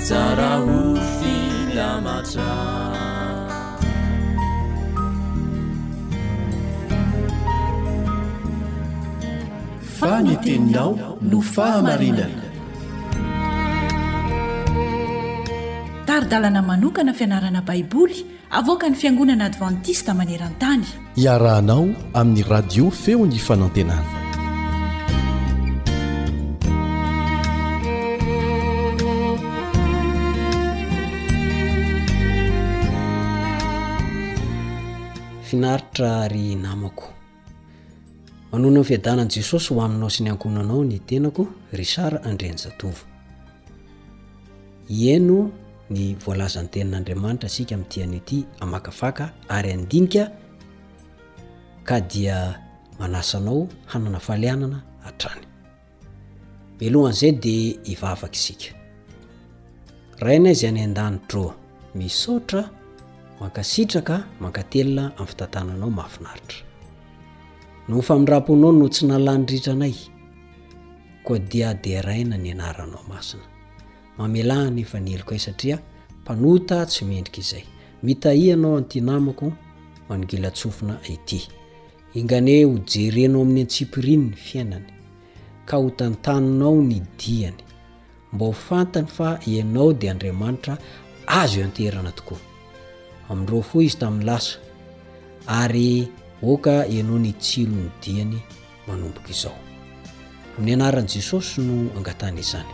tsara ho filamatra fa ny teninao no fahamarinana tari-dalana manokana fianarana baiboly Avoakan'ny Fiangonana Advantista maneran-tany. Iarahanao amin'ny Radio Feon'ny Fanantenana. Finaritra ry namako. Manohana ny fiadanan'i Jesosy ho aminao sy ny ankohonanao ny tenako, Richard Andrianjatovo. Hieno ny voalazan'ny tenin'Andriamanitra isika amin'ity anio ity, amakafaka ary andinika ka dia manasa anao hanana falianana hatrany. Belohan'izay dia hivavaka isika. Rainay izay any an-danitro, misaotra, mankasitraka, mankatelina amin'ny fitantananao mahafinaritra. Noho ny famindram-ponao no tsy nalany ritra anay, koa dia deraina ny anaranao masina. Mamelà anefa ny helokay satria mpanota tsy mendrika izay. Mitahianao an'ity namako manongilan-tsofina ity. Enganie ho jerenao amin'ny antsipiriany ny fiainany, ka ho tantaninao ny diany. Mba ho fantany fa ianao dia Andriamanitra azo ianteherana tokoa. Amin-dRoa fo izy tamin'ny lasa, ary oka ianao nitsilo ny diany manomboka izao. Ny anaran'i Jesosy no angatahana izany.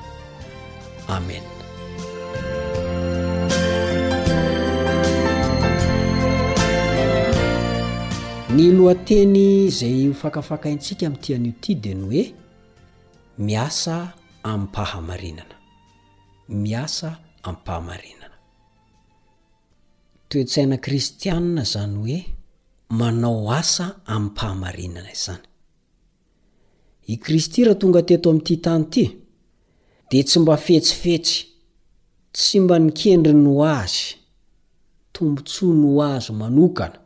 Amen. Ny lohateny izay ho fakafakaintsika amin'ity anio ity dia ny hoe miasa amim-pahamarinana. Miasa amim-pahamarinana. Toe-tsaina kristianina izany hoe manao asa amim-pahamarinana izany. I Kristy raha tonga teto amin'ity tany ity, dia tsy mba fetsifetsy, tsy mba ny kendriny ho Azy, tombontsoany ho Azy manokana,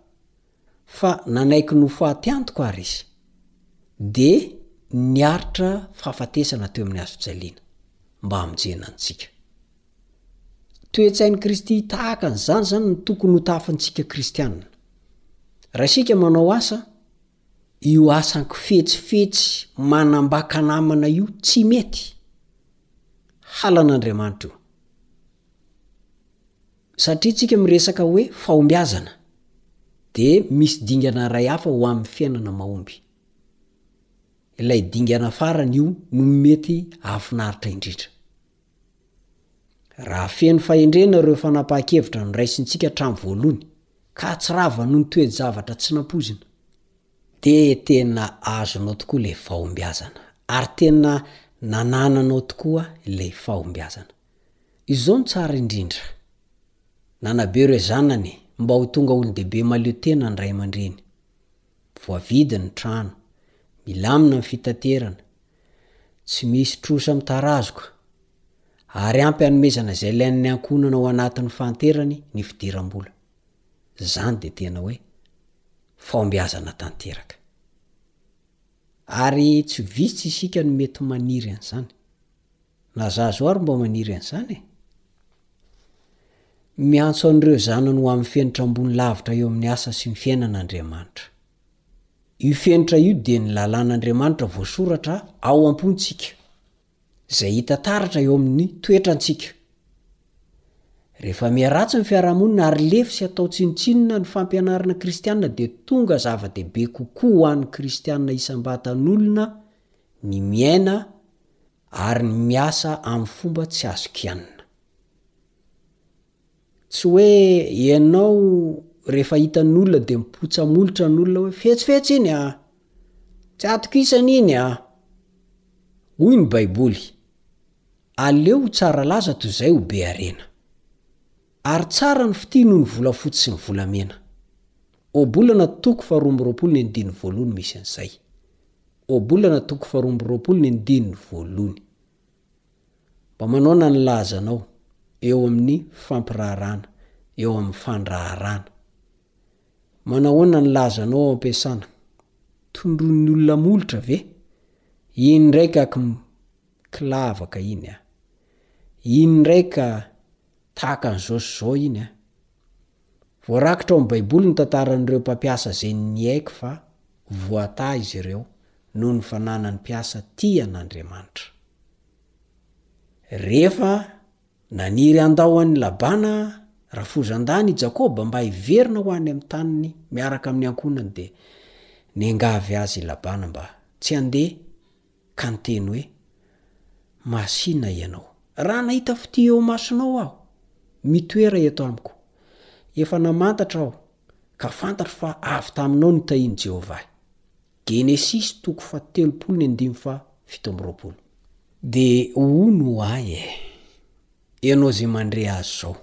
fa nanaiky ny ho faty antoka àry Izy, dia niaritra fahafatesana teo amin'ny hazojaliana, mba hamonjena antsika. Toe-tsain'i Kristy tahaka an'izany izany no tokony ho tafintsika Kristianina. Raha isika manao asa, Io asan-kifetsifetsy manambaka namana io tsy mety. Halan'Andriamanitra io. Satria tsika miresaka hoe fahombiazana de misy dingana ray hafa ho amin'ny fiainana mahomby. Ilay dingana farany io no mety hahafinaritra indrindra. Raha feno fahendrena ireo fanapahan-kevitra noraisintsika hatramin'ny voalohany, ka tsy rava noho ny toe-javatra tsy nampoizina, dia tena azonao tokoa ilay fahombiazana, ary tena nanananao tokoa ilay fahombiazana. Izao no tsara indrindra, Nanabe ireo zanany mba ho tonga olon-dehibe mahaleo tena ny ray aman-dreny. Voavidy ny trano, milamina ny fitaterana, tsy misy trosa mitarazoka, ary ampy hanomezana izay ilain'ny ankohonana ao anatin'ny fahanterany ny fidiram-bola. Izany dia tena hoe fahombiazana tanteraka. Ary tsy vitsy isika no mety maniry an'izany. Na za zao ary mba maniry an'izany e! Miantso an'ireo zanany ho amin'ny fenitra ambony lavitra eo amin'ny asa sy ny fiainana Andriamanitra. Io fenitra io dia ny lalàn'Andriamanitra voasoratra ao am-pontsika, izay hita taratra eo amin'ny toetrantsika. Rehefa miharatsy ny fiarahamonina ary lefy sy atao tsinontsinona ny fampianarana kristiana dia tonga zava-dehibe kokoa ho an'ny kristiana isam-batan'olona ny miaina ary ny miasa amin'ny fomba tsy azo kianina. Tsy hoe ianao rehefa hitan'olona dia mipotsa molotra ny olona hoe fetsifetsy iny a! Tsy atokisana iny a! Hoy ny Baiboly, Aleo ho tsara laza toy izay ho be harena. Ary tsara ny fitia noho ny volafotsy sy ny volamena. Ohabolana toko faharoa amby roapolo ny andininy voalohony misy an'izay. Ohabolana toko faharoa amby roapolo ny andininy voalohny. Mba manaona ny lazanao eo amin'ny fampiraharahana eo amin'ny fandraharahana? Manahoana ny lazanao ao am-piasana? Tondroin'ny olona molotra ve? Iny ndray ka km kilavaka iny a! Iny ndray ka tahaka an'izao sy izao iny a! Voarakitra ao amin'ny Baiboly ny tantaran'ireo mpampiasa Zeniac fa voatahy izy ireo noho ny fananany mpiasa tia an'Andriamanitra. Rehefa naniry handao an'i Labana rafozan-dany i Jakoba mba hiverina ho any amin'ny taniny miaraka amin'ny ankohonany dia niangavy azy i Labana mba tsy handeha ka niteny hoe, Masina Ianao. Raha nahita fitia eo imasonao aho, mitoera eto amiko. Efa namantatra aho, ka fantatro fa avy taminao ny tahian'i Jehovah ahy. Genesisy toko fahatelopolo ny andininy fahafito amby roapolo. Dia hono ho ahy e! Ianao izay mandre azy izao.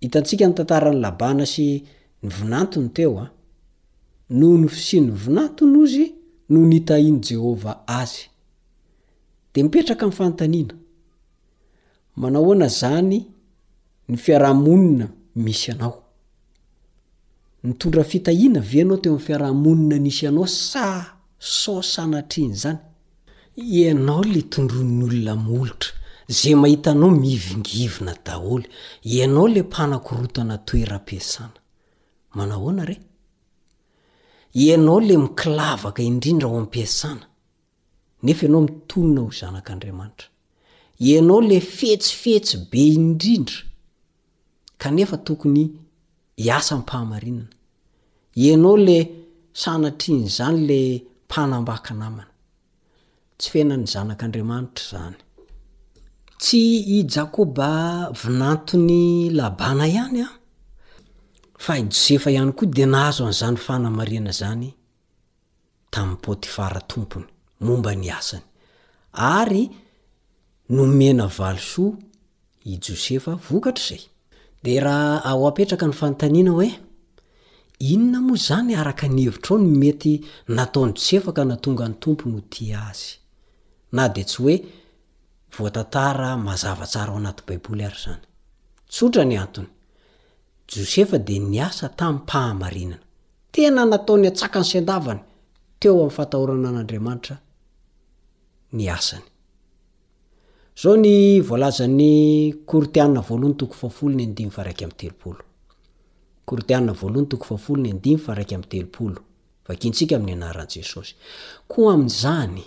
Hitantsika ny tantaran'i Labana sy ny vinantony teo a. Noho ny fisian'ny vinantony ozy no nitahian'i Jehovah azy. Dia mipetraka ny fanontaniana, Manahoana izany ny fiaraha-monina misy anao? Nitondra fitahiana ve ianao teo amin'ny fiaraha-monina nisy anao sa sao sanatrian'izany? Ianao le tondroin'ny olona molotra, ze mahita anao mivingivina daholo, ianao le mpanakorotana toeram-piasana. Manao ahoana re? Ianao le mikilavaka indrindra ao am-piasana, nefa ianao mitonona ho zanak'Andriamanitra. Ianao le fetsifetsy be indrindra. kanefa tokony hiasa am-pahamarinana. Ianao le sanatrian'izany le mpanambaka namana. Tsy fenan'ny zanak'Andriamanitra izany. Tsy i Jakoba vinanton'i Labana ihany an! Fa i Josefa ihany koa dia nahazo an'izany fanamarihana izany. tamin'i Potifara tompony momba ny asany, ary nomena valisoa i Josefa vokatr'izay. Dia raha ao apetraka ny fanontaniana hoe, Inona moa izany araka ny hevitrao no mety nataon'i Josefa ka nahatonga ny tompony ho tia azy? Na dia tsy hoe voatantara mazava tsara ao anaty Baiboly ary izany. Tsotra ny antony, Josefa dia niasa tamim-pahamarinana. Tena nataony an-tsakany sy an-davany teo amin'ny fahatahorana an'Andriamanitra ny asany. Izao ny voalazan'ny Korintiana voalohony toko fahafolo ny andininy faha iraika amby telopolo. Korintiana voalohony toko fahafolo ny andininy faha iraika amby telopolo. Vakintsika amin'ny anaran'i Jesosy. Koa amin'izany,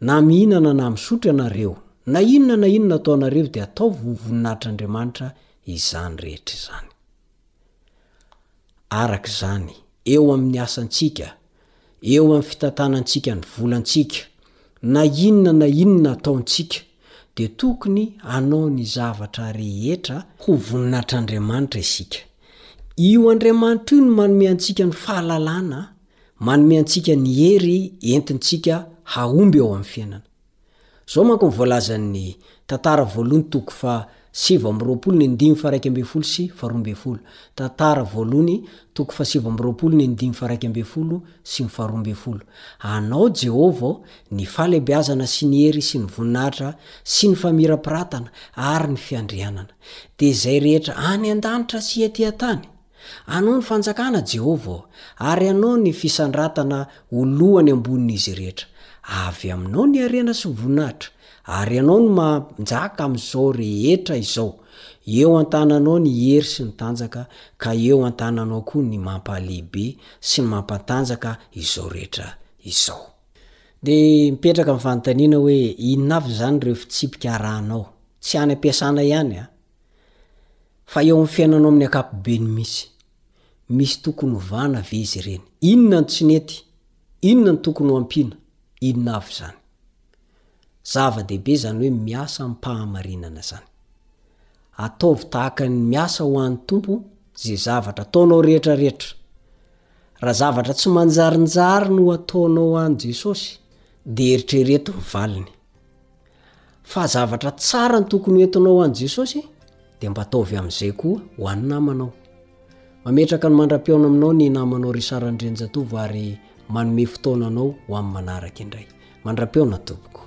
na mihinana na misotro ianareo, na inona na inona ataonareo dia ataovy ho voninahitr'Andriamanitra izany rehetra izany. Araka izany, eo amin'ny asantsika, eo amin'ny fitantanantsika ny volantsika, na inona na inona ataontsika, dia tokony hanao ny zavatra rehetra ho voninahitr'Andriamanitra isika. Io Andriamanitra io no manome antsika ny fahalalana, manome antsika ny hery entintsika hahomby eo amin'ny fiainana. Zao manko ny voalazan'ny Tantara voalohny toko faha sivy amby roapolo ny andiny faha raika ambin'ny folo sy faha roa ambin'ny folo, Tantara voalohny toko faha sivy amby roapolo ny andiny faha raika ambin'ny folo sy ny faha roa ambin'ny folo, Anao Jehovah ô, ny fahalebiazana sy ny hery sy ny voninahitra sy ny famirapiratana ary ny fiandrianana, dia izay rehetra any an-danitra sy ety an-tany. Anao ny fanjakana, Jehovah ô, ary anao ny fisandratana ho lohany ambonin'izy rehetra. Avy aminao ny harena sy ny voninahitra, ary ianao no manjaka amin'izao rehetra izao. Eo an-tananao ny hery sy ny tanjaka, ka eo an-tananao koa ny mampahalehibe sy ny mampatanjaka izao rehetra izao. Dia mipetraka ny fanontaniana hoe, Inona avy izany ireo fitsipika arahanao? Tsy any am-piasana ihany an! Fa eo amin'ny fiainanao amin'ny ankapobeny misy. Misy tokony hovana ve izy ireny? Inona no tsy nety? Inona no tokony ho ampiana? Inona avy izany? Zava-dehibe izany hoe miasa amim-pahamarinana izany. Ataovy tahaka ny miasa ho an'ny Tompo izay zavatra ataonao rehetra rehetra. Raha zavatra tsy manjarinjary no ataonao ho an'i Jesosy, dia eritrereto ny valiny. Fa zavatra tsara no tokony ho entinao ho an'i Jesosy, dia mba ataovy amin'izay koa ho an'ny namanao. Mametraka ny mandra-pihaona aminao ny namanao Richard Andrianjatovo ary manome fotoana anao ho amin'ny manaraka indray. Mandra-pihaona tompoko.